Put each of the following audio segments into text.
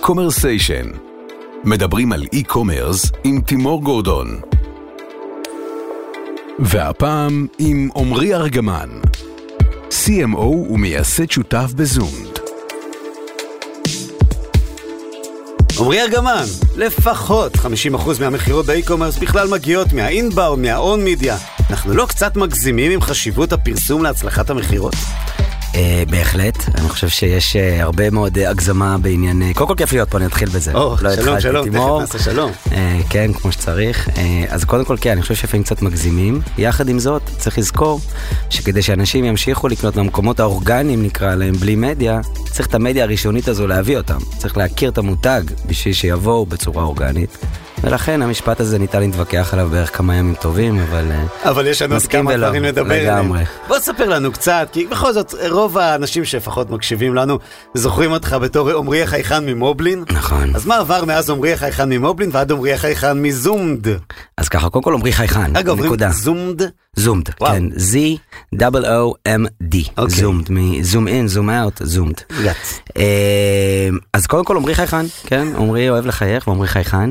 קומרסיישן. מדברים על e-commerce עם תימור גורדון. והפעם עם עמרי ארגמן, CMO ומייסד שותף בזום. עמרי ארגמן, לפחות 50% מהמכירות ב e-commerce בכלל מגיעות מה inbound, מה own media. אנחנו לא קצת מגזימים עם חשיבות הפרסום להצלחת המכירות? אה, בהחלט, אני חושב שיש אה, הרבה מאוד אה, הגזמה בעניין, קודם כל כיף להיות פה, אני אתחיל בזה. או, לא שלום, שלום, תכף נעשה שלום. כן, כמו שצריך. אז קודם כל כן, אני חושב שלפעמים קצת מגזימים. יחד עם זאת, צריך לזכור שכדי שאנשים ימשיכו לקנות במקומות האורגניים, נקרא להם, בלי מדיה, צריך את המדיה הראשונית הזו להביא אותם. צריך להכיר את המותג בשביל שיבואו בצורה אורגנית. ולכן המשפט הזה ניתן להתווכח עליו בערך כמה ימים טובים, אבל... אה, אבל יש לנו עוד כמה דברים לדבר עליהם. בוא תספר לנו קצת, כי בכל זאת, רוב האנשים שלפחות מקשיבים לנו, זוכרים אותך בתור עמרי החייכן ממובלין. נכון. אז מה עבר מאז עמרי החייכן ממובלין ועד עמרי החייכן מזומד? אז ככה, קודם כל עמרי חייכן, אגב, אומרים זומד? זומד, כן, Z-O-O-M-D, זומד, מזום אין, זום אאוט, זומד. אז קודם כל עמרי חייכן, כן, עמרי אוהב לחייך ועמרי חייכן.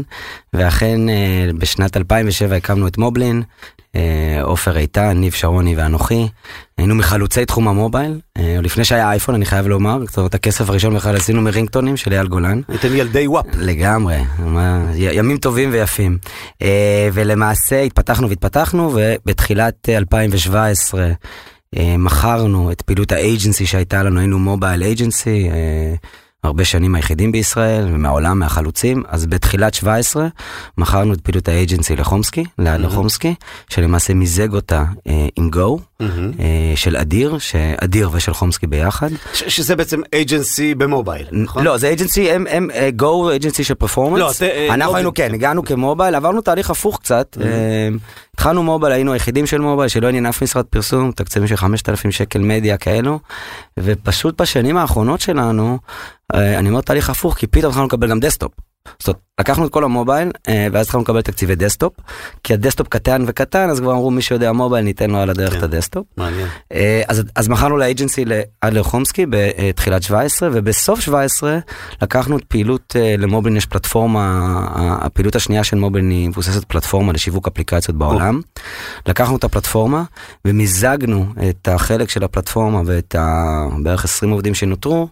ואכן אה, בשנת 2007 הקמנו את מובלין, אה, עופר איתן, ניב שרוני ואנוכי. היינו מחלוצי תחום המובייל, אה, לפני שהיה אייפון אני חייב לומר, זאת אומרת הכסף הראשון בכלל עשינו מרינגטונים של אייל גולן. הייתם ילדי וואפ. לגמרי, ימים טובים ויפים. ולמעשה התפתחנו והתפתחנו ובתחילת 2017 מכרנו את פעילות האג'נסי שהייתה לנו, היינו מובייל אג'נסי. הרבה שנים היחידים בישראל ומהעולם מהחלוצים. אז בתחילת 17 מכרנו את פעילות ה agency לחומסקי ליד לחומסקי שלמעשה מיזג אותה אה, עם גו אה, של אדיר שאדיר ושל חומסקי ביחד. שזה בעצם agency במובייל נכון? לא זה agency הם הם גו agency של performance לא, אה, אנחנו היינו כן הגענו כמובייל עברנו תהליך הפוך קצת. התחלנו מובייל היינו היחידים של מובייל שלא עניין אף משרד פרסום תקציבים של 5,000 שקל מדיה כאלו. ופשוט בשנים האחרונות שלנו אה, אני אומר תהליך הפוך כי פתאום התחלנו לקבל גם desktop. זאת אומרת, לקחנו את כל המובייל אה, ואז התחלנו לקבל תקציבי desktop כי ה desktop קטן וקטן אז כבר אמרו מי שיודע מובייל ניתן לו על הדרך כן. את ה desktop. מעניין. אה, אז, אז מכרנו ל agency לאדלר חומסקי בתחילת 17 ובסוף 17 לקחנו את פעילות למובייל יש פלטפורמה הפעילות השנייה של מובייל היא מבוססת פלטפורמה לשיווק אפליקציות בעולם. או. לקחנו את הפלטפורמה ומיזגנו את החלק של הפלטפורמה ואת בערך 20 עובדים שנותרו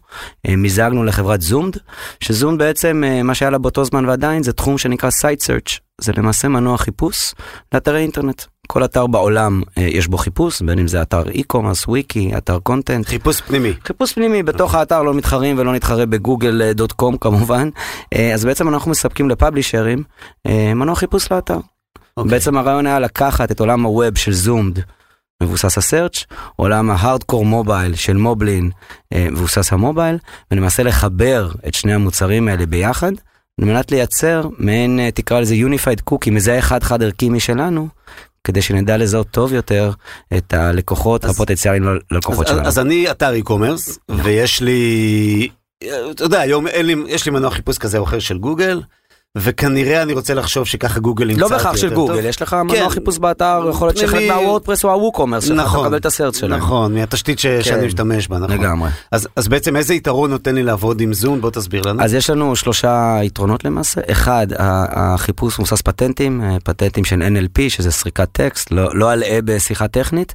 מיזגנו לחברת זומד שזומד בעצם מה שהיה לה באותו זמן ועדיין זה תחום שנקרא site search, זה למעשה מנוע חיפוש לאתרי אינטרנט. כל אתר בעולם אה, יש בו חיפוש, בין אם זה אתר e-commerce, וויקי, אתר קונטנט. חיפוש פנימי. חיפוש פנימי, בתוך האתר לא מתחרים ולא נתחרה בגוגל אה, דוט קום כמובן. אה, אז בעצם אנחנו מספקים לפאבלישרים מנוע חיפוש לאתר. Okay. אוקיי. בעצם הרעיון היה לקחת את עולם הווב של זומד, מבוסס ה search, עולם ההארדקור מובייל של מובלין, מבוסס המובייל, ולמעשה לחבר את שני המוצרים האלה ביחד. על מנת לייצר מעין, אה, תקרא לזה unified cookie, מזהה חד חד ערכי משלנו, כדי שנדע לזהות טוב יותר את הלקוחות אז, הפוטנציאליים ללקוחות אז, שלנו. אז אני אתר e-commerce, ויש לי, אתה יודע, היום לי, יש לי מנוע חיפוש כזה או אחר של גוגל. וכנראה אני רוצה לחשוב שככה גוגל ימצא לא בהכרח של גוגל, יש לך מנוע כן. חיפוש באתר, יכול להיות שחלק מהוורדפרס או הווקומרס שלך, נכון, אתה מקבל את ה search שלהם. נכון, מהתשתית. כן. שאני משתמש בה, נכון. לגמרי. אז, אז בעצם איזה יתרון נותן לי לעבוד עם זום? בוא תסביר לנו. אז יש לנו שלושה יתרונות למעשה. אחד, החיפוש מבוסס פטנטים, אה, פטנטים של NLP, שזה סריקת טקסט, לא, לא אלאה בשיחה טכנית,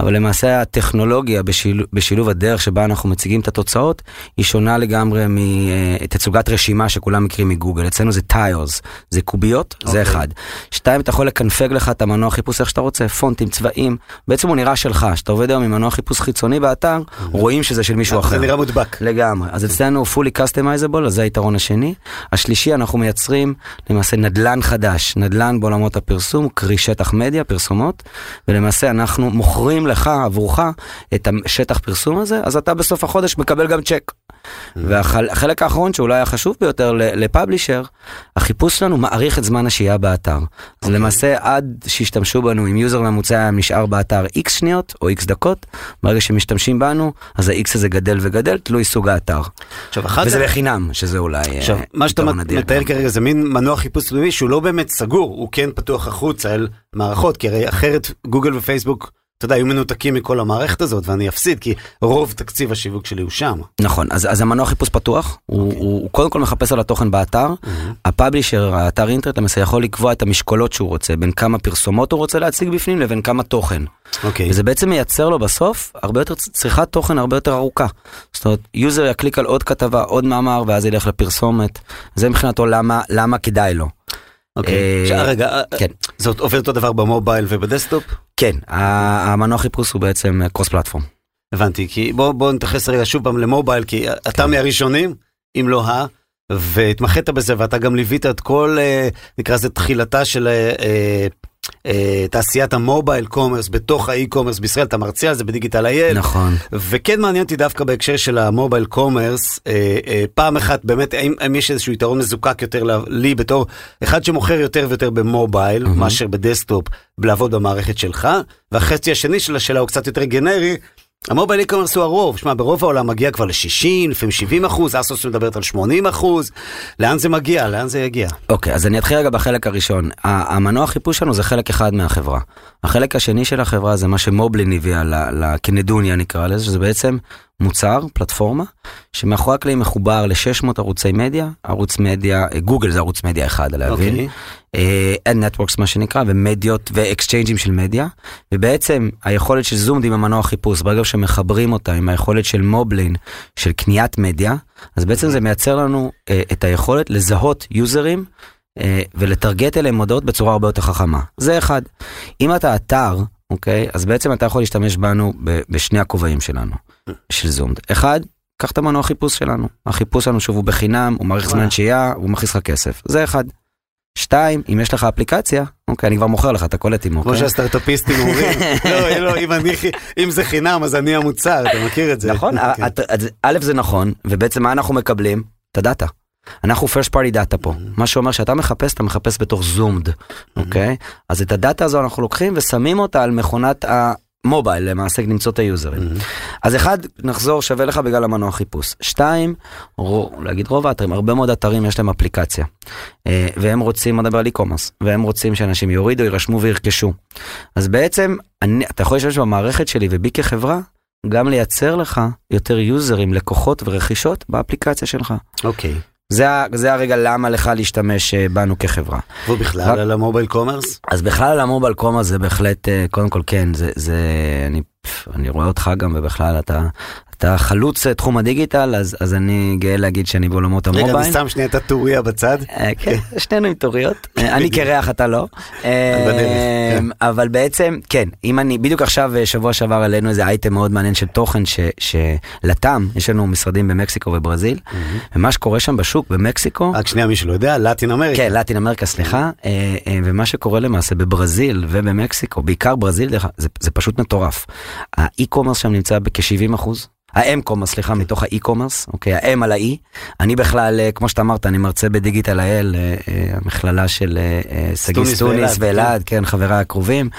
אבל למעשה הטכנולוגיה בשיל, בשילוב הדרך שבה אנחנו מציגים את התוצאות, היא שונה לגמרי מתצוגת אה, רשימה שכולם מכירים מגוגל. אצלנו זה tiles, זה קוביות, okay. זה אוקיי. אחד. שתיים, אתה יכול לקנפג לך את המנוע חיפוש איך שאתה רוצה, פונטים, צבעים, בעצם הוא נראה שלך, שאתה עובד היום עם מנוע חיפוש חיצוני באתר, mm-hmm. רואים שזה של מישהו אחר. זה נראה מודבק. לגמרי, אז אצלנו fully customizable, אז זה היתרון השני. השלישי, אנחנו מייצרים למעשה נדלן חדש, נדלן בעולמות הפרסום, קרי שטח מדיה, פרסומות, ולמעשה אנחנו מוכרים לך, עבורך, את השטח פרסום הזה, אז אתה בסוף החודש מקבל גם צ'ק. והחלק האחרון שאולי החשוב ביותר ל publisher, החיפוש שלנו מעריך את זמן השהייה באתר. אז אוקיי. למעשה עד שישתמשו בנו, אם user ממוצע נשאר באתר x שניות או x דקות, ברגע שמשתמשים בנו, אז ה-x הזה גדל וגדל, תלוי סוג האתר. עכשיו, וזה. בחינם, שזה אולי אה, עכשיו, מה שאתה מתאר כרגע זה מין מנוע חיפוש פנימי שהוא לא באמת סגור, הוא כן פתוח החוצה אל מערכות, כי הרי אחרת גוגל ופייסבוק אתה יודע, היו מנותקים מכל המערכת הזאת, ואני אפסיד, כי רוב תקציב השיווק שלי הוא שם. נכון, אז, אז המנוע חיפוש פתוח, הוא, הוא, הוא קודם כל מחפש על התוכן באתר, ה publisher, האתר אינטרנט למעשה יכול לקבוע את המשקולות שהוא רוצה, בין כמה פרסומות הוא רוצה להציג בפנים לבין כמה תוכן. אוקיי. וזה בעצם מייצר לו בסוף הרבה יותר צריכת תוכן הרבה יותר ארוכה. זאת אומרת, user יקליק על עוד כתבה, עוד מאמר, ואז ילך לפרסומת. זה מבחינתו למה, למה כדאי לו. אוקיי. אה, עכשיו, רגע, כן. זאת עובד אותו דבר במובייל וב desktop? כן, המנוע חיפוש הוא בעצם cross platform. הבנתי, כי בוא, בוא נתייחס רגע שוב פעם למובייל, כי אתה מהראשונים, אם לא ה... והתמחית בזה, ואתה גם ליווית את כל, אה, נקרא לזה תחילתה של אה, אה, אה, תעשיית ה mobile commerce בתוך ה e-commerce בישראל, אתה מרצה על זה בדיגיטל אייל. נכון. וכן מעניין אותי דווקא בהקשר של ה mobile commerce, אה, אה, פעם אחת באמת, האם, יש איזשהו יתרון מזוקק יותר לי בתור אחד שמוכר יותר ויותר במובייל, מהמם. מאשר ב desktop, לעבוד במערכת שלך, והחצי השני של השאלה הוא קצת יותר גנרי. ה mobile e-commerce הוא הרוב, שמע, ברוב העולם מגיע כבר ל-60, לפעמים 70 אחוז, אסוס מדברת על 80 אחוז, לאן זה מגיע? לאן זה יגיע? אוקיי, אז אני אתחיל רגע בחלק הראשון. המנוע חיפוש שלנו זה חלק אחד מהחברה. החלק השני של החברה זה מה שמובלין הביאה ל- ל- כנדוניה נקרא לזה, שזה בעצם מוצר, פלטפורמה, שמאחורי הקלעים מחובר ל-600 ערוצי מדיה, ערוץ מדיה, אה, גוגל זה ערוץ מדיה אחד, להבין. אוקיי. ad נטוורקס מה שנקרא ומדיות ואקסצ'יינג'ים של מדיה ובעצם היכולת של זומד עם המנוע חיפוש ברגע שמחברים אותה עם היכולת של מובלין של קניית מדיה אז בעצם זה מייצר לנו אה, את היכולת לזהות יוזרים אה, ולטרגט אליהם מודעות בצורה הרבה יותר חכמה זה אחד. אם אתה אתר אוקיי אז בעצם אתה יכול להשתמש בנו בשני הכובעים שלנו של זומד אחד. קח את המנוע חיפוש שלנו החיפוש שלנו שוב הוא בחינם הוא מעריך זמן. שהייה הוא מכניס לך כסף זה אחד. שתיים, אם יש לך אפליקציה, אוקיי, אני כבר מוכר לך, אתה קולט עם כמו אוקיי? שהסטארט-אפיסטים אומרים, לא, לא, אם אני, אם זה חינם אז אני המוצר, אתה מכיר את זה. נכון, את- א' זה נכון, ובעצם מה אנחנו מקבלים? את הדאטה. אנחנו first party data פה, מה שאומר שאתה מחפש, אתה מחפש בתוך זומד, אוקיי? אז את הדאטה הזו אנחנו לוקחים ושמים אותה על מכונת המובייל, למעשה למצוא את היוזרים. אז אחד, נחזור, שווה לך בגלל המנוע חיפוש. שתיים, רו, להגיד רוב האתרים, הרבה מאוד אתרים יש להם אפליקציה. אה, והם רוצים, אני מדבר על e-commerce, והם רוצים שאנשים יורידו, יירשמו וירכשו. אז בעצם, אני, אתה יכול להשתמש במערכת שלי ובי כחברה, גם לייצר לך יותר יוזרים, לקוחות ורכישות באפליקציה שלך. אוקיי. זה, זה הרגע למה לך להשתמש אה, בנו כחברה. ובכלל רק- על ה mobile commerce? אז בכלל ה mobile commerce זה בהחלט, אה, קודם כל כן, זה, זה אני, אני רואה אותך גם ובכלל אתה, אתה חלוץ אה, תחום הדיגיטל, אז, אז אני גאה להגיד שאני בעולמות רגע, המובייל. אני שם שנייה את הטוריה בצד. אה, כן, שנינו עם טוריות, אני קרח אתה לא. בדרך, כן. אבל בעצם כן, אם אני, בדיוק עכשיו אה, שבוע שעבר עלינו איזה אייטם מאוד מעניין של תוכן ש- של לטאם, יש לנו משרדים במקסיקו וברזיל, ומה שקורה שם בשוק במקסיקו, רק שנייה, מי שלא יודע, לטין אמריקה. כן, לטין אמריקה, סליחה, אה, ומה שקורה למעשה בברזיל ובמקסיקו, בעיקר ברזיל, זה פשוט מטורף. ה e-commerce שם נמצא בכ-70 אחוז. ה m-commerce, סליחה, מתוך ה e-commerce, אוקיי, ה m על ה e. אני בכלל, אה, כמו שאתה אמרת, אני מרצה בדיגיטל אייל, אה, אה, המכללה של שגיא סטוניס ואלעד, ואלעד, כן, חבריי הקרובים.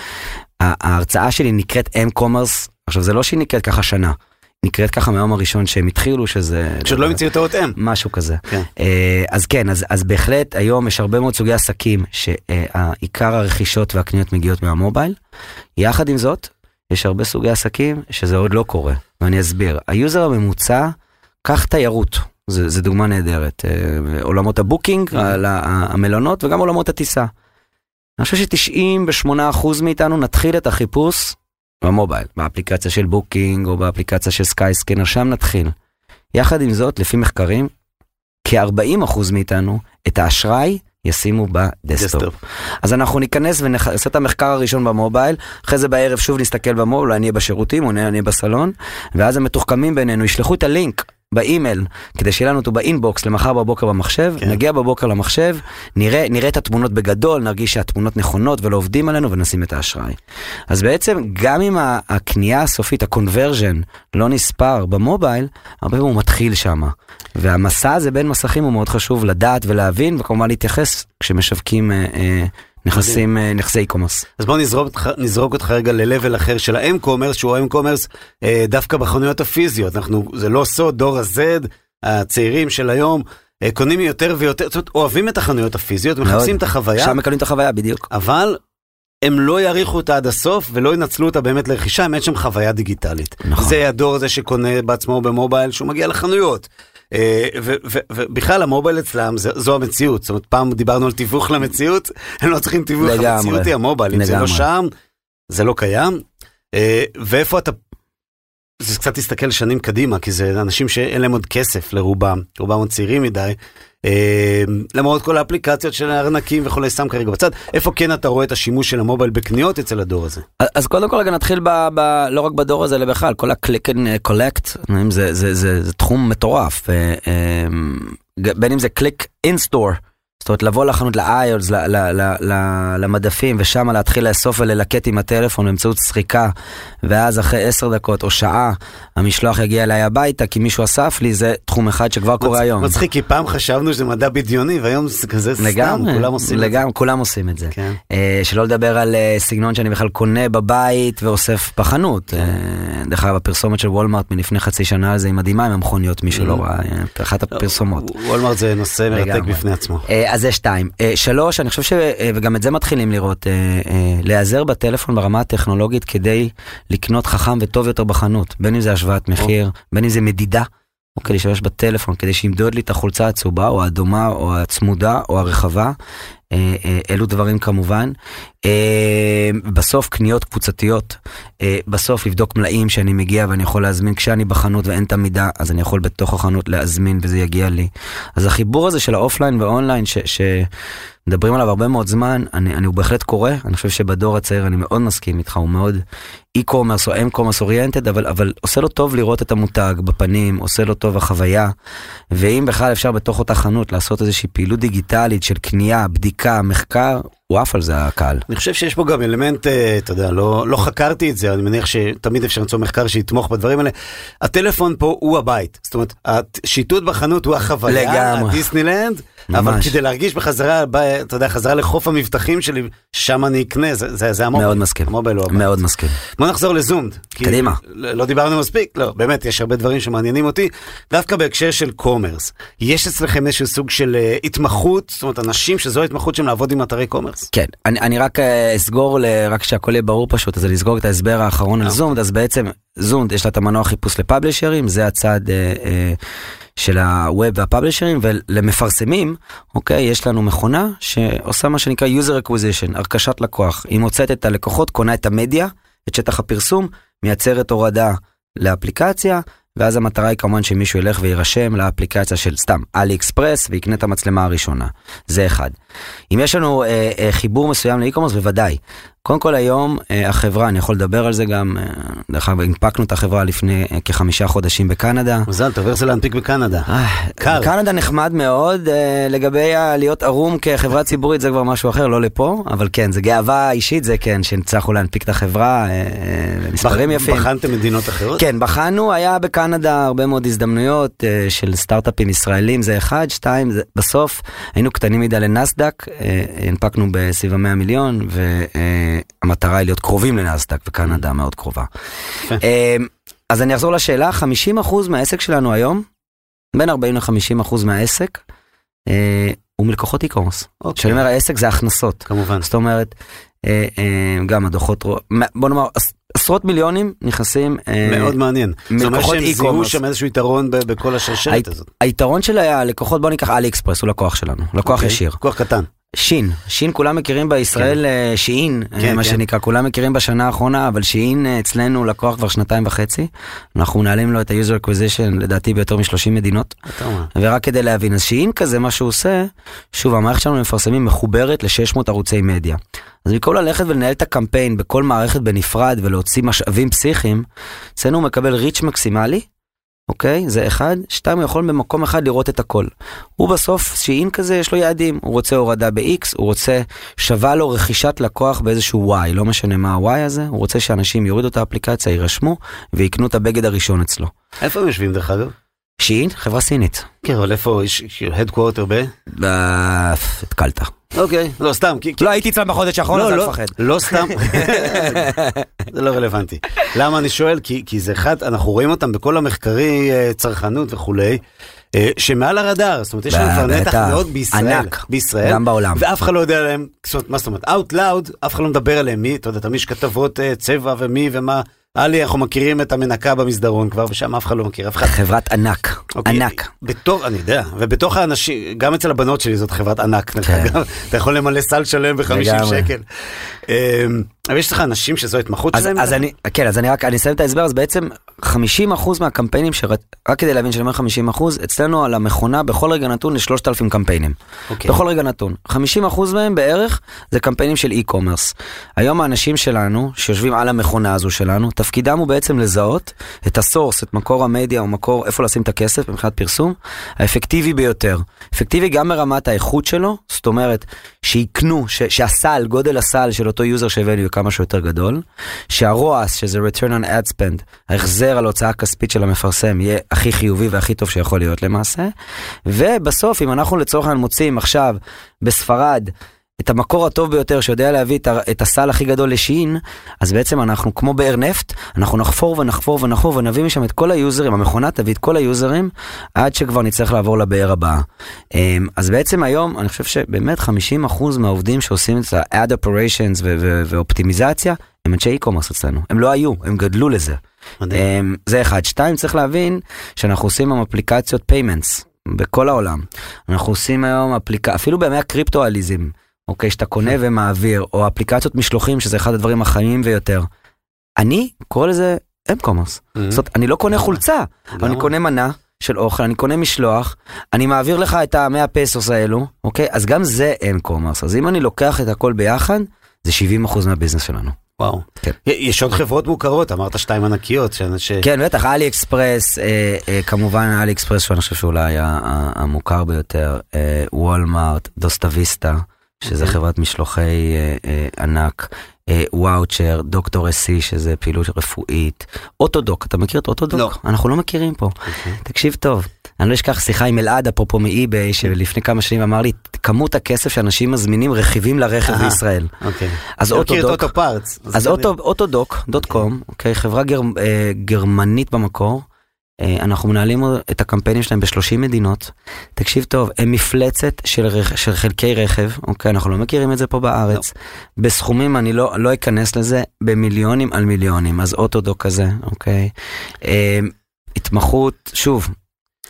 ההרצאה שלי נקראת m-commerce, עכשיו זה לא שהיא נקראת ככה שנה, נקראת ככה מהיום הראשון שהם התחילו, שזה... פשוט לא המציאו את האות m. משהו כזה. כן. אז כן, אז, אז בהחלט היום יש הרבה מאוד סוגי עסקים שעיקר הרכישות והקניות מגיעות מהמובייל. יחד עם זאת, יש הרבה סוגי עסקים שזה עוד לא קורה, ואני אסביר. ה user הממוצע, קח תיירות, זה, זה דוגמה נהדרת. אה, עולמות ה booking, על ה- המלונות וגם עולמות הטיסה. אני חושב ש-98% מאיתנו נתחיל את החיפוש במובייל, באפליקציה של Booking או באפליקציה של Skyscanner, שם נתחיל. יחד עם זאת, לפי מחקרים, כ-40% מאיתנו את האשראי ישימו ב desktop. desktop. אז אנחנו ניכנס ונעשה את המחקר הראשון במובייל, אחרי זה בערב שוב נסתכל במובייל, אולי נהיה בשירותים או נהיה בסלון, ואז המתוחכמים בינינו ישלחו את הלינק באימייל, כדי שיהיה לנו אותו ב inbox למחר בבוקר במחשב, כן. נגיע בבוקר למחשב, נראה, נראה את התמונות בגדול, נרגיש שהתמונות נכונות ולא עובדים עלינו ונשים את האשראי. אז בעצם גם אם הקנייה הסופית, הקונברז'ן, לא נספר במובייל, הרבה פעמים הוא מתחיל שם. והמסע הזה בין מסכים הוא מאוד חשוב לדעת ולהבין, וכמובן להתייחס כשמשווקים אה, אה, נכסים, אה, נכסי e-commerce. אז בוא נזרוק נזרוק אותך רגע ל-level אחר של האם-קומרס, שהוא האם-קומרס אה, דווקא בחנויות הפיזיות. אנחנו, זה לא סוד, דור ה-Z, הצעירים של היום, אה, קונים יותר ויותר, זאת אומרת, אוהבים את החנויות הפיזיות, מחפשים. את החוויה, שם מקבלים את החוויה בדיוק. אבל הם לא יעריכו אותה עד הסוף ולא ינצלו אותה באמת לרכישה, אם אין שם חוויה דיגיטלית. נכון. זה הדור הזה שקונה בעצמו במובייל, שהוא מגיע לחנויות. אה, ובכלל המובייל אצלם זה- זו המציאות, זאת אומרת פעם דיברנו על תיווך למציאות, הם לא צריכים תיווך. המציאות היא המובייל, אם זה לא. שם, זה לא קיים. אה, ואיפה אתה, זה קצת להסתכל שנים קדימה, כי זה אנשים שאין להם עוד כסף לרובם, רובם עוד צעירים מדי. אה, למרות כל האפליקציות של הארנקים וכולי, שם כרגע בצד, איפה כן אתה רואה את השימוש של המובייל בקניות אצל הדור הזה? אז קודם כל נתחיל ב, ב, לא רק בדור הזה, אלא בכלל, כל ה-click and collect, זה, זה, זה, זה תחום מטורף, אה, אה, בין אם זה click in store, זאת אומרת לבוא לחנות ל-iOS, ל- ל- ל- ל- למדפים, ושם להתחיל לאסוף וללקט עם הטלפון באמצעות סריקה, ואז אחרי עשר דקות או שעה המשלוח יגיע אליי הביתה, כי מישהו אסף לי, זה תחום אחד שכבר קורה היום. מצחיק, כי פעם חשבנו שזה מדע בדיוני, והיום זה כזה סתם, כולם עושים את זה. לגמרי, כולם עושים את זה. כן. אה, שלא לדבר על אה, סגנון שאני בכלל קונה בבית ואוסף בחנות. אה, דרך אגב, הפרסומת של וולמארט מלפני חצי שנה על זה היא מדהימה עם המכוניות, מי שלא ראה, אה, אחת הפרסומות. וולמרט זה נושא מרתק. בפני עצמו. אז זה שתיים. אה, שלוש, אני חושב ש... אה, וגם את זה מתחילים לראות, אה, להיעזר בטלפון ברמה הטכנולוגית כדי לקנות חכם וטוב יותר בחנות. בין אם זה השוואת מחיר, בין אם זה מדידה. אוקיי, להשתמש בטלפון כדי שימדוד לי את החולצה הצהובה או האדומה או הצמודה או הרחבה. אה, אה, אלו דברים כמובן. אה, בסוף קניות קבוצתיות, בסוף לבדוק מלאים שאני מגיע ואני יכול להזמין כשאני בחנות ואין את המידה אז אני יכול בתוך החנות להזמין וזה יגיע לי. אז החיבור הזה של האופליין והאונליין ש... ש... מדברים עליו הרבה מאוד זמן, אני, אני הוא בהחלט קורא, אני חושב שבדור הצעיר אני מאוד מסכים איתך, הוא מאוד e-commerce או m-commerce אוריינטד, אבל, אבל עושה לו טוב לראות את המותג בפנים, עושה לו טוב החוויה, ואם בכלל אפשר בתוך אותה חנות לעשות איזושהי פעילות דיגיטלית של קנייה, בדיקה, מחקר, הוא עף על זה הקהל. אני חושב שיש פה גם אלמנט, אה, אתה יודע, לא, לא חקרתי את זה, אני מניח שתמיד אפשר למצוא מחקר שיתמוך בדברים האלה. הטלפון פה הוא הבית, זאת אומרת, השיטוט בחנות הוא החוויה, לגמרי. הדיסנילנד, אבל. כדי להרגיש בחזרה, ב- אתה יודע, חזרה לחוף המבטחים שלי, שם אני אקנה, זה, זה, זה המובייל. מאוד מסכים. המובייל הוא הבית. מאוד מסכים. בוא נחזור ל Zoomd. קדימה. לא לא דיברנו מספיק, לא, באמת, יש הרבה דברים שמעניינים אותי. דווקא בהקשר של commerce, יש אצלכם איזשהו סוג של אה, התמחות, זאת אומרת, אנשים שזו ההתמחות שלהם לעבוד עם אתרי commerce. כן, אני, אני רק אה, אסגור, ל- רק שהכל יהיה ברור פשוט, אז אני אסגור את ההסבר האחרון על אה. Zoomd, אז בעצם Zoomd יש לה את המנוע חיפוש לפאבלישרים, זה הצד אה, אה, של ה web והפאבלישרים, ולמפרסמים, אוקיי, יש לנו מכונה שעושה מה שנקרא user acquisition, הרכשת לקוח. היא מוצאת את הלקוחות, קונה את המדיה, את שטח הפרסום, מייצרת הורדה לאפליקציה, ואז המטרה היא כמובן שמישהו ילך ויירשם לאפליקציה של סתם אלי אקספרס ויקנה את המצלמה הראשונה. זה אחד. אם יש לנו אה, אה, חיבור מסוים לאי-קומרס, בוודאי. קודם כל היום אה, החברה, אני יכול לדבר על זה גם, אה, דרך אגב, הנפקנו את החברה לפני אה, כחמישה חודשים בקנדה. מזל, תעבור את זה להנפיק בקנדה. אה, קר. קנדה נחמד מאוד, אה, לגבי להיות ערום כחברה ציבורית זה כבר משהו אחר, לא לפה, אבל כן, זה גאווה אישית, זה כן, שהצלחנו להנפיק את החברה, אה, אה, מספרים בח- יפים. בחנתם מדינות אחרות? כן, בחנו, היה בקנדה הרבה מאוד הזדמנויות אה, של סטארט-אפים ישראלים, זה אחד, שתיים, זה, בסוף היינו קטנים מדי לנסדק, אה, הנפקנו בסביב ה-100 מיליון, והמטרה היא להיות קרובים לנסדק, וקנדה מאוד קרובה. אה, אז אני אחזור לשאלה, 50% מהעסק שלנו היום, בין 40 ל-50% מהעסק, אה, הוא מלקוחות e-commerce. אוקיי. כשאני אומר העסק זה הכנסות. כמובן. זאת אומרת, גם הדוחות, בוא נאמר, עש- עשרות מיליונים נכנסים. אה, מאוד מעניין. זאת אומרת שהם זיהו. שם איזשהו יתרון בכל השרשרת הזאת. היתרון של הלקוחות, בוא ניקח אלי אקספרס, הוא לקוח שלנו, לקוח אוקיי? ישיר. לקוח קטן. שין, שין כולם מכירים בישראל אה, שאין, אה, כן, מה כן. שנקרא, כולם מכירים בשנה האחרונה, אבל שאין אה, אצלנו לקוח כבר שנתיים וחצי. אנחנו מנהלים לו את ה-user acquisition לדעתי ביותר מ-30 מדינות. ורק כדי להבין, אז שאין כזה מה שהוא עושה, שוב המערכת שלנו למפרסמים מחוברת ל-600 ערוצי מדיה. אז במקום ללכת ולנהל את הקמפיין בכל מערכת בנפרד ולהוציא משאבים פסיכיים, אצלנו הוא מקבל ריץ' מקסימלי, אוקיי? זה אחד. שתיים, הוא יכול במקום אחד לראות את הכל. הוא בסוף, שאין כזה, יש לו יעדים. הוא רוצה הורדה ב-X, הוא רוצה, שווה לו רכישת לקוח באיזשהו Y, לא משנה מה ה-Y הזה, הוא רוצה שאנשים יורידו את האפליקציה, יירשמו, ויקנו את הבגד הראשון אצלו. איפה הם יושבים דרך אגב? שאין, חברה סינית. כן, אבל איפה יש הדקוורטר ב? התקלת. אוקיי, לא סתם, לא הייתי אצלם בחודש האחרון, אז לא, אל לא, תפחד. לא סתם, זה לא רלוונטי. למה אני שואל? כי, זה אחד, אנחנו רואים אותם בכל המחקרי אה, צרכנות וכולי. אה, שמעל הרדאר, זאת אומרת, יש לנו כבר. נתח מאוד בישראל, ענק. בישראל, גם בעולם. ואף אחד לא יודע עליהם, מה זאת אומרת, Out Loud, אף אחד לא מדבר עליהם, מי, אתה יודע, תמיד יש כתבות אה, צבע ומי ומה, עלי, אנחנו מכירים את המנקה במסדרון כבר, ושם אף אחד לא מכיר, אף אחד. חברת ענק, אוקיי, ענק. בתור, אני יודע, ובתוך האנשים, גם אצל הבנות שלי זאת חברת ענק, כן. אגב, אתה יכול למלא סל שלם ב-50 לגמרי. שקל. אמ, אבל יש לך אנשים שזו ההתמחות אז, שלהם? אז אני, כן, אז אני רק, אני אסיים את ההסבר, אז בעצם 50% מהקמפיינים, שרק, רק כדי להבין שאני אומר 50%, אצלנו על המכונה בכל רגע נתון יש 3,000 קמפיינים. אוקיי. בכל רגע נתון. 50% מהם בערך זה קמפיינים של e-commerce. היום האנשים שלנו, שיושבים על המכונה הזו שלנו, תפקידם הוא בעצם לזהות את ה source, את מקור המדיה או מקור איפה לשים את הכסף מבחינת פרסום, האפקטיבי ביותר. אפקטיבי גם ברמת האיכות שלו, זאת אומרת, שיקנו, ש, שהסל, גודל הסל של אותו יוזר שהבאנו יהיה כמה שיותר גדול, ש ה ROAS, שזה return on ad spend, ההחזר על הוצאה הכספית של המפרסם, יהיה הכי חיובי והכי טוב שיכול להיות למעשה. ובסוף, אם אנחנו לצורך העניין מוצאים עכשיו בספרד את המקור הטוב ביותר שיודע להביא את, את הסל הכי גדול לשין, אז בעצם אנחנו כמו באר נפט, אנחנו נחפור ונחפור ונחפור ונביא משם את כל היוזרים, המכונה תביא את כל היוזרים, עד שכבר נצטרך לעבור לבאר הבאה. אמ, אז בעצם היום, אני חושב שבאמת 50% מהעובדים שעושים את ה-ad operations ואופטימיזציה, הם אנשי e-commerce אצלנו. הם לא היו, הם גדלו לזה. מדהים. אמ, זה אחד. שתיים, צריך להבין שאנחנו עושים היום אפליקציות payments בכל העולם. אנחנו עושים היום אפליקציה, אפילו בימי הקריפטואליזם, אוקיי, שאתה קונה ומעביר, או אפליקציות משלוחים, שזה אחד הדברים החמים ויותר. אני קורא לזה m-commerce. Mhm. זאת אומרת, אני לא קונה חולצה, אבל אני. קונה מנה של אוכל, אני קונה משלוח, אני מעביר לך את ה-100 פסוס האלו, אוקיי? אז גם זה m-commerce. אז אם אני לוקח את הכל ביחד, זה 70% מהביזנס שלנו. וואו. כן. יש עוד חברות מוכרות, אמרת שתיים ענקיות, ש... כן, בטח, AliExpress, אה, אה, כמובן AliExpress, שאני חושב שאולי המוכר ביותר, אה, Walmart, Dostavista, שזה אוקיי. חברת משלוחי אה, אה, ענק, אה, Wowcher, דוקטור אסי, שזה פעילות רפואית, אוטודוק, אתה מכיר את אוטודוק? לא. אנחנו לא מכירים פה. אוקיי. תקשיב טוב, אני לא אשכח שיחה עם אלעד, אפרופו מאי-ביי, שלפני כמה שנים אמר לי, כמות הכסף שאנשים מזמינים רכיבים לרכב אהה. בישראל. אוקיי. אז אוטודוק. אז אוטו, אוטודוק, דוט קום, חברה גר, אה, גרמנית במקור, אנחנו מנהלים את הקמפיינים שלהם ב-30 מדינות. תקשיב טוב, הם מפלצת של, רכ, של חלקי רכב, אוקיי, אנחנו לא מכירים את זה פה בארץ. בסכומים אני לא, לא אכנס לזה, במיליונים על מיליונים, אז אוטודוק כזה, אוקיי. אה, התמחות, שוב,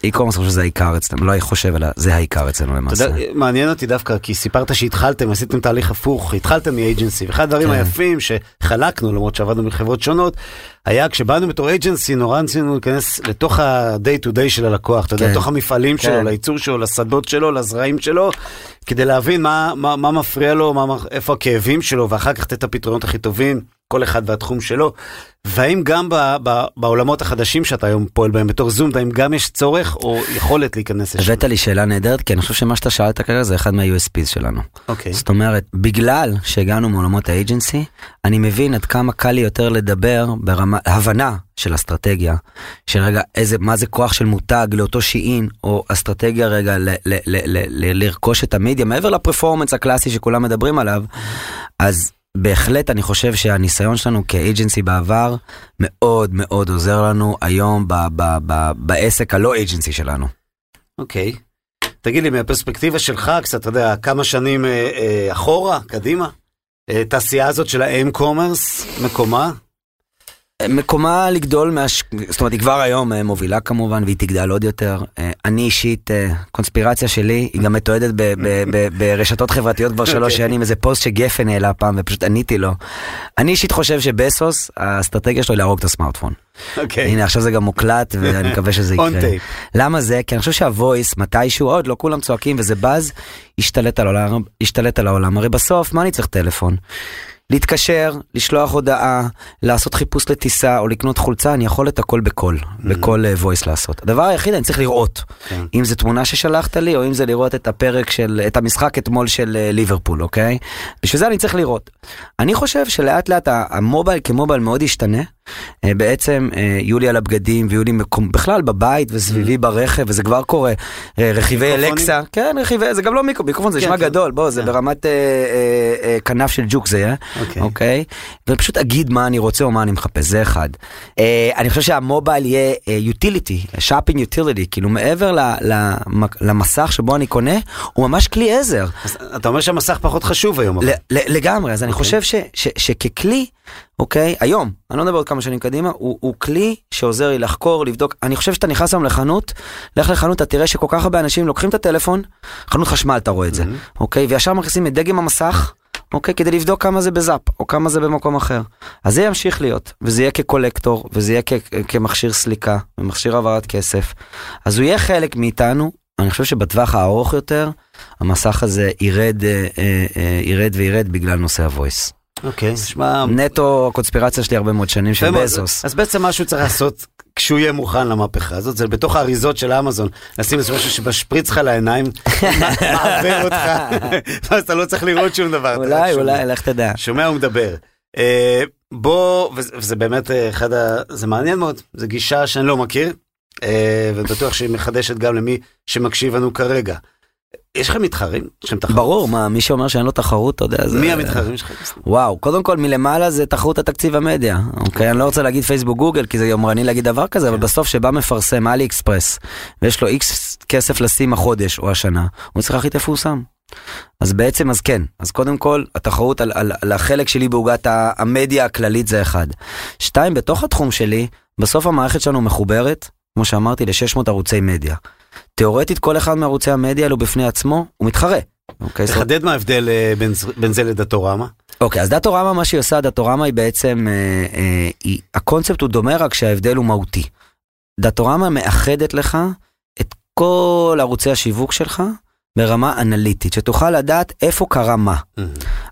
e-commerce חושב שזה העיקר אצלנו, לא חושב, אלא זה העיקר אצלנו אתה למעשה. יודע, מעניין אותי דווקא, כי סיפרת שהתחלתם, עשיתם תהליך הפוך, התחלתם מאג'נסי, ואחד הדברים כן. היפים שחלקנו, למרות שעבדנו בחברות שונות, היה כשבאנו בתור אג'נסי, נורא רצינו להיכנס לתוך ה-day to day של הלקוח, אתה יודע, כן. לתוך המפעלים כן. שלו, לייצור שלו, לשדות שלו, לזרעים שלו, כדי להבין מה, מה, מה מפריע לו, מה, איפה הכאבים שלו, ואחר כך לתת את הפתרונות הכי טובים, כל אחד והתחום שלו. והאם גם ב, ב, בעולמות החדשים שאתה היום פועל בהם בתור זום, האם גם יש צורך או יכולת להיכנס לשם? הבאת לי שאלה נהדרת, כי אני חושב שמה שאתה שאלת כרגע זה אחד מה-USPs שלנו. אוקיי. זאת אומרת, בגלל שהגענו מעולמות האג'נסי, אני מבין עד כמה קל לי יותר לדבר ברמה, הבנה של אסטרטגיה, של רגע, איזה, מה זה כוח של מותג לאותו שיעין, או אסטרטגיה רגע ל, ל, ל, ל, ל, לרכוש את המדיה, מעבר לפרפורמנס הקלאסי שכולם מדברים עליו, אז בהחלט אני חושב שהניסיון שלנו כאג'נסי בעבר מאוד מאוד עוזר לנו היום ב, ב, ב, בעסק הלא אג'נסי שלנו. אוקיי. תגיד לי, מהפרספקטיבה שלך, קצת, אתה יודע, כמה שנים אה, אה, אחורה, קדימה, אה, תעשייה הזאת של האם-קומרס, מקומה? מקומה לגדול, מהש... זאת אומרת היא כבר היום אה, מובילה כמובן והיא תגדל עוד יותר. אה, אני אישית, אה, קונספירציה שלי, היא גם מתועדת ב- ב- ב- ברשתות חברתיות כבר שלוש אוקיי. שנים, איזה פוסט שגפן העלה פעם ופשוט עניתי לו. אני אישית חושב שבסוס, האסטרטגיה שלו היא להרוג את הסמארטפון. אוקיי. הנה עכשיו זה גם מוקלט ואני מקווה שזה יקרה. למה זה? כי אני חושב שהוויס מתישהו עוד לא כולם צועקים וזה באז, ישתלט על העולם, ישתלט על העולם. הרי בסוף מה אני צריך טלפון? להתקשר, לשלוח הודעה, לעשות חיפוש לטיסה או לקנות חולצה, אני יכול את הכל בקול, בקול וויס לעשות. הדבר היחיד, אני צריך לראות. כן. אם זה תמונה ששלחת לי, או אם זה לראות את הפרק של, את המשחק אתמול של אה, ליברפול, אוקיי? בשביל זה אני צריך לראות. אני חושב שלאט לאט המובייל כמובייל מאוד ישתנה, אה, בעצם אה, יהיו לי על הבגדים ויהיו לי מקום, בכלל בבית וסביבי ברכב, וזה כבר קורה. אה, רכיבי? אלקסה, כן, רכיבי, זה גם לא מיקרופון, מיקרופון זה כן, נשמע כן. גדול, בוא, זה כן. ברמת אה, אה, אה, כנף של ג'וק זה יהיה, אוקיי. אוקיי? ופשוט אגיד מה אני רוצה או מה אני מחפש, זה אחד. אה, אני חושב שהמובייל יהיה יוטיליטי, שופינג יוטיליטי, כאילו מעבר למסך שבו אני קונה, הוא ממש כלי עזר. אתה אומר שהמסך פחות חשוב היום. אבל. ל- ל- לגמרי, אז אני אוקיי. חושב ש- ש- שככלי, אוקיי, היום, אני לא מדבר עוד כמה שנים קדימה, הוא, הוא כלי שעוזר לי לחקור, לבדוק. אני חושב שאתה נכנס היום לחנות, לך לחנות, אתה תראה שכל כך הרבה אנשים לוקחים את הטלפון, חנות חשמל אתה רואה את זה, Mhm. אוקיי, וישר מכניסים את דגם המסך. אוקיי, כדי לבדוק כמה זה בזאפ, או כמה זה במקום אחר. אז זה ימשיך להיות, וזה יהיה כקולקטור, וזה יהיה כ- כמכשיר סליקה, ומכשיר העברת כסף. אז הוא יהיה חלק מאיתנו, אני חושב שבטווח הארוך יותר, המסך הזה ירד, אה, אה, אה, ירד וירד בגלל נושא הוויס. אוקיי, נשמע... נטו הקונספירציה שלי הרבה מאוד שנים של. בזוס. אז בעצם מה שהוא צריך לעשות כשהוא יהיה מוכן למהפכה הזאת, זה בתוך האריזות של האמזון, לשים איזה משהו שמשפריץ לך לעיניים, מעוור אותך, ואז אתה לא צריך לראות שום דבר. אולי, שומע. אולי, לך תדע. שומע ומדבר. אה, בוא, וזה, באמת אה, אחד ה... זה מעניין מאוד, זו גישה שאני לא מכיר, אה, ובטוח שהיא מחדשת גם למי שמקשיב לנו כרגע. יש לכם מתחרים? יש לכם תחרות? ברור, מה, מי שאומר שאין לו תחרות, אתה יודע, זה... מי המתחרים שלכם? וואו, קודם כל מלמעלה זה תחרות התקציב המדיה, אוקיי? אני לא רוצה להגיד פייסבוק גוגל כי זה יומרני להגיד דבר כזה, אבל בסוף שבא מפרסם אלי אקספרס ויש לו איקס כסף לשים החודש או השנה, הוא צריך להחליט איפה הוא שם. אז בעצם אז כן, אז קודם כל התחרות על, על, על החלק שלי בעוגת המדיה הכללית זה אחד. שתיים, בתוך התחום שלי, בסוף המערכת שלנו מחוברת, כמו שאמרתי, ל-600 ערוצי מדיה. תאורטית כל אחד מערוצי המדיה האלו בפני עצמו, הוא מתחרה. אוקיי, זאת תחדד מה ההבדל אה, בין בין זה לדטורמה. אוקיי, אז דאטורמה, מה שהיא עושה, דאטורמה היא בעצם, אה, אה, היא, הקונספט הוא דומה, רק שההבדל הוא מהותי. דאטורמה מאחדת לך את כל ערוצי השיווק שלך ברמה אנליטית, שתוכל לדעת איפה קרה מה.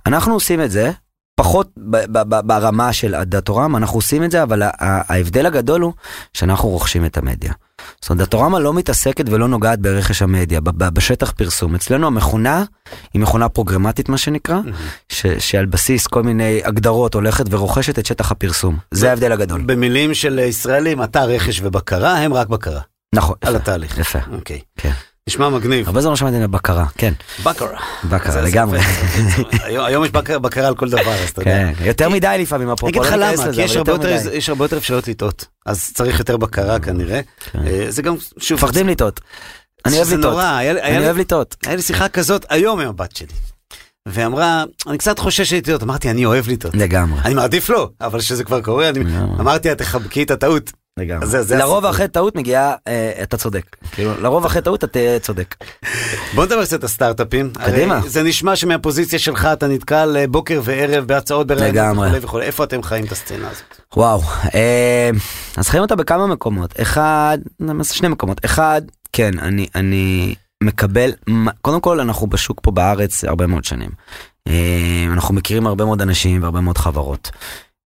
אנחנו עושים את זה, פחות ב- ב- ב- ברמה של הדאטורמה, אנחנו עושים את זה, אבל ההבדל הגדול הוא שאנחנו רוכשים את המדיה. זאת אומרת, דאטורמה לא מתעסקת ולא נוגעת ברכש המדיה, בשטח פרסום. אצלנו המכונה היא מכונה פרוגרמטית, מה שנקרא, ש- שעל בסיס כל מיני הגדרות הולכת ורוכשת את שטח הפרסום. זה ההבדל הגדול. במילים של ישראלים, אתה רכש ובקרה, הם רק בקרה. נכון, על יפה. התהליך. יפה, אוקיי. כן. נשמע מגניב. הרבה זמן לא שמעתי בבקרה, כן, בקרה. בקרה לגמרי. היום יש בקרה- בקרה על כל דבר, אז אתה יודע. כן, יותר מדי לפעמים, אני אפרופו, אגיד לך לא ניכנס למה, כי יש הרבה יותר אפשרויות לטעות, אז צריך יותר בקרה כנראה. אה, זה גם, שוב, מפחדים לטעות. אני אוהב לטעות. אני אוהב לטעות. היה לי שיחה כזאת היום עם הבת שלי. ואמרה, אני קצת חוששת לטעות, אמרתי, אני אוהב לטעות. לגמרי. אני מעדיף לא, אבל כשזה כבר קורה, אני. אמרתי לה, תחבקי את הטעות. לגמרי. זה- זה לרוב. אחרי טעות מגיעה, אה, אתה צודק. כאילו, לרוב אחרי טעות אתה תהיה צודק. בוא נדבר קצת על סטארט-אפים. קדימה. זה נשמע שמהפוזיציה שלך אתה נתקל אה, בוקר וערב בהצעות ברעיונות לגמרי. וכולי וכולי. איפה אתם חיים את הסצנה הזאת? וואו, אה, אז חיים אותה בכמה מקומות. אחד, שני מקומות. אחד, כן, אני, אני מקבל, קודם כל אנחנו בשוק פה בארץ הרבה מאוד שנים. אה, אנחנו מכירים הרבה מאוד אנשים והרבה מאוד חברות.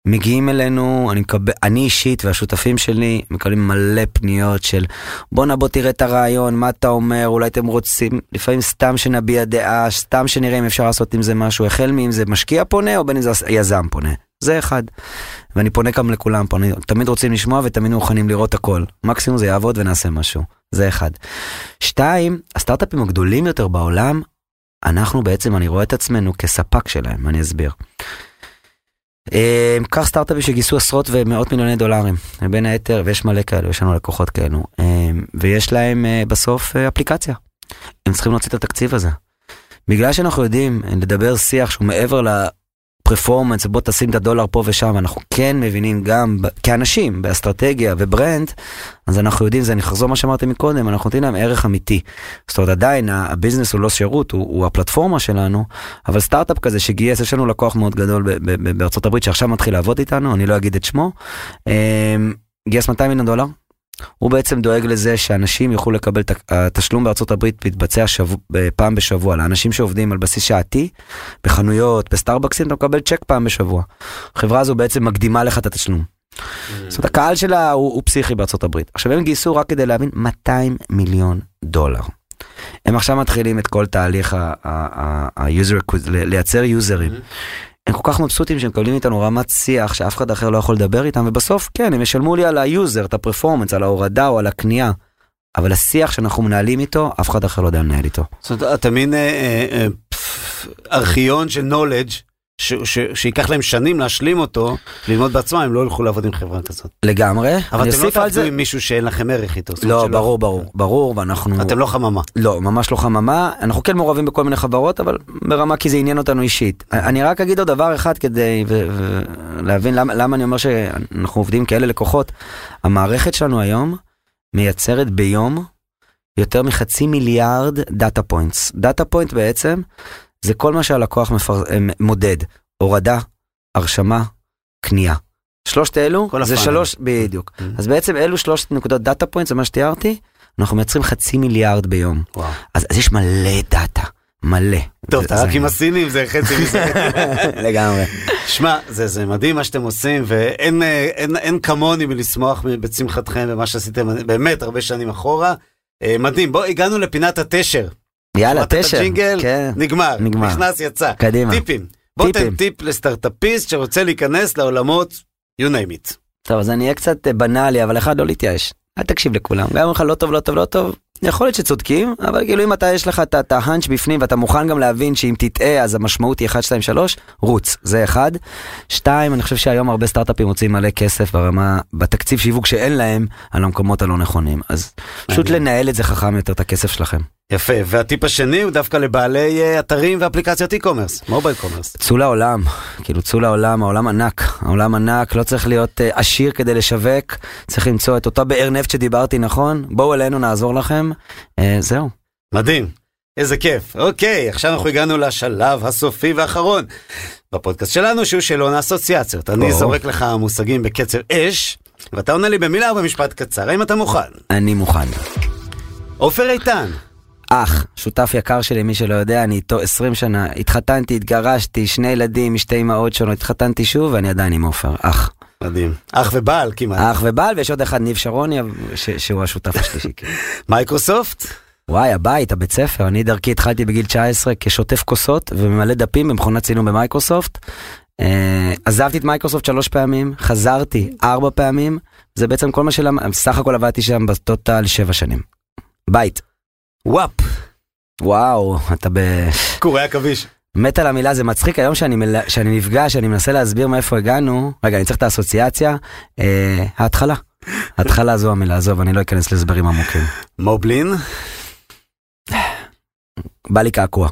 מגיעים אלינו, אני מקבל, אני אישית והשותפים שלי מקבלים מלא פניות של בואנה בוא תראה את הרעיון, מה אתה אומר, אולי אתם רוצים, לפעמים סתם שנביע דעה, סתם שנראה אם אפשר לעשות עם זה משהו, החל מאם זה משקיע פונה או בין אם זה יזם פונה, זה אחד. ואני פונה גם לכולם פה, אני תמיד רוצים לשמוע ותמיד מוכנים לראות הכל. מקסימום זה יעבוד ונעשה משהו, זה אחד. שתיים, הסטארט-אפים הגדולים יותר בעולם, אנחנו בעצם, אני רואה את עצמנו כספק שלהם, אני אסביר. אה, קח סטארט-אפים שגייסו עשרות ומאות מיליוני דולרים, בין היתר, ויש מלא כאלו, יש לנו לקוחות כאלו, אה, ויש להם אה, בסוף אפליקציה. הם צריכים להוציא את התקציב הזה. בגלל שאנחנו יודעים לדבר שיח שהוא מעבר ל performance, בוא תשים את הדולר פה ושם, אנחנו כן מבינים גם כאנשים, באסטרטגיה ו brand, אז אנחנו יודעים, זה אני אחזור מה שאמרתי מקודם, אנחנו נותנים להם ערך אמיתי. זאת אומרת, עדיין הביזנס הוא לא שירות, הוא, הוא הפלטפורמה שלנו, אבל סטארט-אפ כזה שגייס, יש לנו לקוח מאוד גדול בארצות הברית שעכשיו מתחיל לעבוד איתנו, אני לא אגיד את שמו, אמ, גייס 200 מיליון דולר. הוא בעצם דואג לזה שאנשים יוכלו לקבל התשלום בארצות הברית מתבצע שבוע, פעם בשבוע לאנשים שעובדים על בסיס שעתי בחנויות בסטארבקסים אתה מקבל צ'ק פעם בשבוע. החברה הזו בעצם מקדימה לך את התשלום. זאת אומרת הקהל שלה הוא, הוא פסיכי בארצות הברית. עכשיו הם גייסו רק כדי להבין 200 מיליון דולר. הם עכשיו מתחילים את כל תהליך ה-user, לייצר יוזרים. הם כל כך מבסוטים שהם מקבלים איתנו רמת שיח שאף אחד אחר לא יכול לדבר איתם, ובסוף, כן, הם ישלמו לי על היוזר, את ה performance, על ההורדה או על הקנייה. אבל השיח שאנחנו מנהלים איתו, אף אחד אחר לא יודע לנהל איתו. זאת אומרת, אתה מין אה, אה, אה, ארכיון של knowledge, ש- ש- שייקח להם שנים להשלים אותו, ללמוד בעצמם, הם לא ילכו לעבוד עם חברה כזאת. לגמרי. אבל אתם לא תעבדו זה. עם מישהו שאין לכם ערך איתו. לא, שלא- ברור, ברור, ברור, ואנחנו... אתם לא חממה. לא, ממש לא חממה. אנחנו כן מעורבים בכל מיני חברות, אבל ברמה כי זה עניין אותנו אישית. אני רק אגיד עוד דבר אחד כדי ו- להבין למה, למה אני אומר שאנחנו עובדים כאלה לקוחות. המערכת שלנו היום מייצרת ביום יותר מחצי מיליארד data points. data point בעצם זה כל מה שהלקוח מפר... מודד, הורדה, הרשמה, קנייה. שלושת אלו זה ה funnel. שלוש, בדיוק. Mm. אז בעצם אלו שלושת נקודות data point, זה מה שתיארתי, אנחנו מייצרים חצי מיליארד ביום. וואו. אז, אז יש מלא דאטה, מלא. טוב, אתה רק עם. הסינים, זה חצי מזה. לגמרי. שמע, זה, זה מדהים מה שאתם עושים, ואין אה, אין, אין כמוני מלשמוח בצמיחתכם ומה שעשיתם באמת הרבה שנים אחורה. אה, מדהים, בוא, הגענו לפינת התשר. יאללה, תשע. הג'ינגל? כן, נגמר, נגמר. נכנס, יצא. קדימה. טיפים. בוא תן. טיפ לסטארט-אפיסט שרוצה להיכנס לעולמות, you name it. טוב, אז אני אהיה קצת אה, בנאלי, אבל אחד, לא להתייאש. אל תקשיב לכולם. גם אם לך לא טוב, לא טוב, לא טוב, יכול להיות שצודקים, אבל כאילו אם אתה, יש לך את- ההאנץ' בפנים ואתה מוכן גם להבין שאם תטעה אז המשמעות היא 1, 2, 3, רוץ, זה אחד. שתיים, אני חושב שהיום הרבה סטארט-אפים רוצים מלא כסף ברמה, בתקציב שיווק שאין להם, על המקומות הלא נכונים. אז פשוט. לנהל את זה חכם יותר, את הכסף שלכם. יפה, והטיפ השני הוא דווקא לבעלי אה, אתרים ואפליקציות e-commerce, מובייל קומרס. צאו לעולם, כאילו צאו לעולם, העולם ענק, העולם ענק, לא צריך להיות uh, עשיר כדי לשווק, צריך למצוא את אותה באר נפט שדיברתי נכון, בואו אלינו נעזור לכם, uh, זהו. מדהים, איזה כיף. אוקיי, עכשיו אנחנו הגענו לשלב הסופי והאחרון בפודקאסט שלנו, שהוא שאלון האסוציאציות. אני. זורק לך מושגים בקצב אש, ואתה עונה לי במילה או במשפט קצר, האם אתה מוכן? אני מוכן. עופר איתן, אח, שותף יקר שלי, מי שלא יודע, אני איתו 20 שנה, התחתנתי, התגרשתי, שני ילדים משתי אמהות שונות, התחתנתי שוב ואני עדיין עם עופר, אח. מדהים. אח ובעל כמעט. אח ובעל, ויש עוד אחד, ניב שרוני, ש- שהוא השותף השלישי. כן. מייקרוסופט, וואי, הבית, הבית ספר, אני דרכי התחלתי בגיל 19 כשוטף כוסות וממלא דפים במכונת צילום במייקרוסופט. אה, עזבתי את מייקרוסופט שלוש פעמים, חזרתי ארבע פעמים, זה בעצם כל מה שלמד, סך הכל עבדתי שם בטוטל שבע שנים. בית. וואפ, וואו, אתה ב... קורי עכביש. מת על המילה, זה מצחיק היום שאני, מל... שאני נפגש, אני מנסה להסביר מאיפה הגענו. רגע, אני צריך את האסוציאציה. אה, ההתחלה. ההתחלה זו המילה, עזוב, אני לא אכנס להסברים עמוקים. מובלין, בא לי קעקוע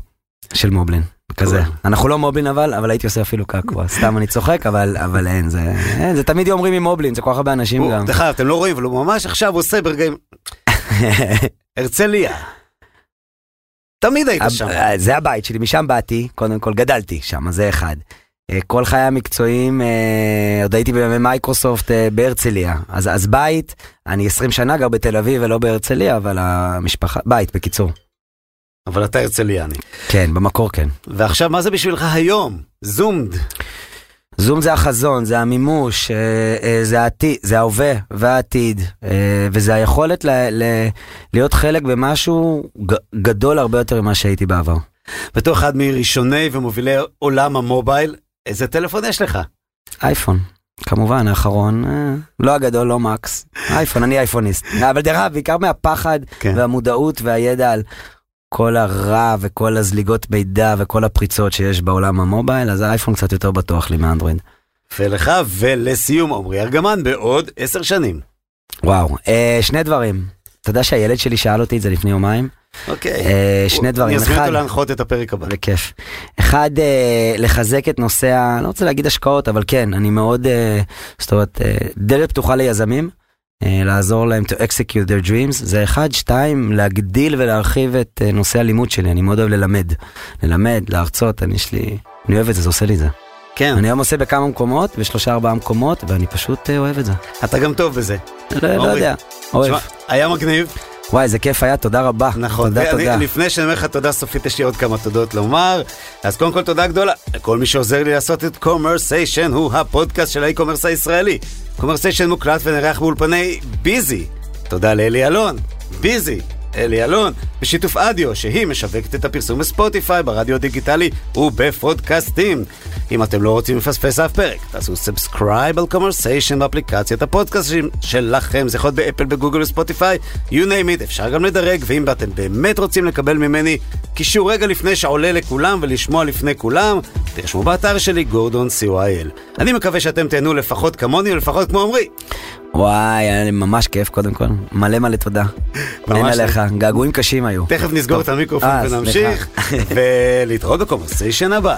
של מובלין. כזה. אנחנו לא מובלין אבל, אבל הייתי עושה אפילו קעקוע. סתם אני צוחק, אבל, אבל אין, זה, אין, זה תמיד אומרים עם מובלין, זה כל כך הרבה אנשים גם. דרך אגב, אתם לא רואים, אבל הוא ממש עכשיו עושה ברגעים, הרצליה. תמיד היית שם. אה, זה הבית שלי, משם באתי, קודם כל גדלתי שם, זה אחד. אה, כל חיי המקצועיים, אה, עוד הייתי במייקרוסופט אה, בהרצליה. אז, אז בית, אני 20 שנה גר בתל אביב ולא בהרצליה, אבל המשפחה, בית בקיצור. אבל אתה הרצליאני. כן, במקור כן. ועכשיו, מה זה בשבילך היום? זומד. זום זה החזון, זה המימוש, אה, אה, זה העתיד, זה ההווה והעתיד, אה, וזה היכולת ל, ל, להיות חלק במשהו גדול הרבה יותר ממה שהייתי בעבר. בתור אחד מראשוני ומובילי עולם המובייל, איזה טלפון יש לך? אייפון, כמובן, האחרון, לא הגדול, לא מקס, אייפון, אני אייפוניסט. אבל דרך אגב, בעיקר מהפחד כן. והמודעות והידע על כל הרע וכל הזליגות מידע וכל הפריצות שיש בעולם המובייל, אז האייפון קצת יותר בטוח לי מאנדרואיד. ולך, ולסיום, עמרי ארגמן, בעוד עשר שנים. וואו, אה, שני דברים. אתה יודע שהילד שלי שאל אותי את זה לפני יומיים? אוקיי. אה, שני דברים. אני אזמין אחד, אותו להנחות את הפרק הבא. בכיף. אחד, אה, לחזק את נושא, ה... לא רוצה להגיד השקעות, אבל כן, אני מאוד, אה, זאת אומרת, אה, דלת פתוחה ליזמים, לעזור להם to execute their dreams, זה אחד. שתיים, להגדיל ולהרחיב את אה, נושא הלימוד שלי, אני מאוד אוהב ללמד. ללמד, להרצות, אני יש לי, אני אוהב את זה, זה עושה לי זה. כן, אני היום עושה בכמה מקומות, בשלושה ארבעה מקומות, ואני פשוט אה, אוהב את זה. אתה גם טוב בזה. לא, לא יודע, אוהב. היה מגניב. וואי, איזה כיף היה, תודה רבה. נכון, תודה, ואני- תודה. לפני שאני אומר לך תודה סופית, יש לי עוד כמה תודות לומר. אז קודם כל תודה גדולה לכל מי שעוזר לי לעשות את קומרסיישן, הוא הפודקאסט של ה e-commerce הישראלי. קומרסיישן מוקלט ונערך באולפני ביזי. תודה לאלי אלון, ביזי. אלי אלון, בשיתוף אדיו, שהיא משווקת את הפרסום ב Spotify, ברדיו הדיגיטלי ובפודקאסטים. אם אתם לא רוצים לפספס אף פרק, תעשו subscribe על קומרסיישן באפליקציית הפודקאסטים שלכם, זה יכול להיות באפל, בגוגל ו Spotify, you name it, אפשר גם לדרג, ואם אתם באמת רוצים לקבל ממני קישור רגע לפני שעולה לכולם ולשמוע לפני כולם, תרשמו באתר שלי גורדון co.il. אני מקווה שאתם תהנו לפחות כמוני ולפחות כמו עמרי. וואי, היה לי ממש כיף קודם כל. מלא מלא תודה. אין עליך, געגועים קשים היו. תכף נסגור את המיקרופון אה, ונמשיך, ולהתראות בקומרסיישן הבא.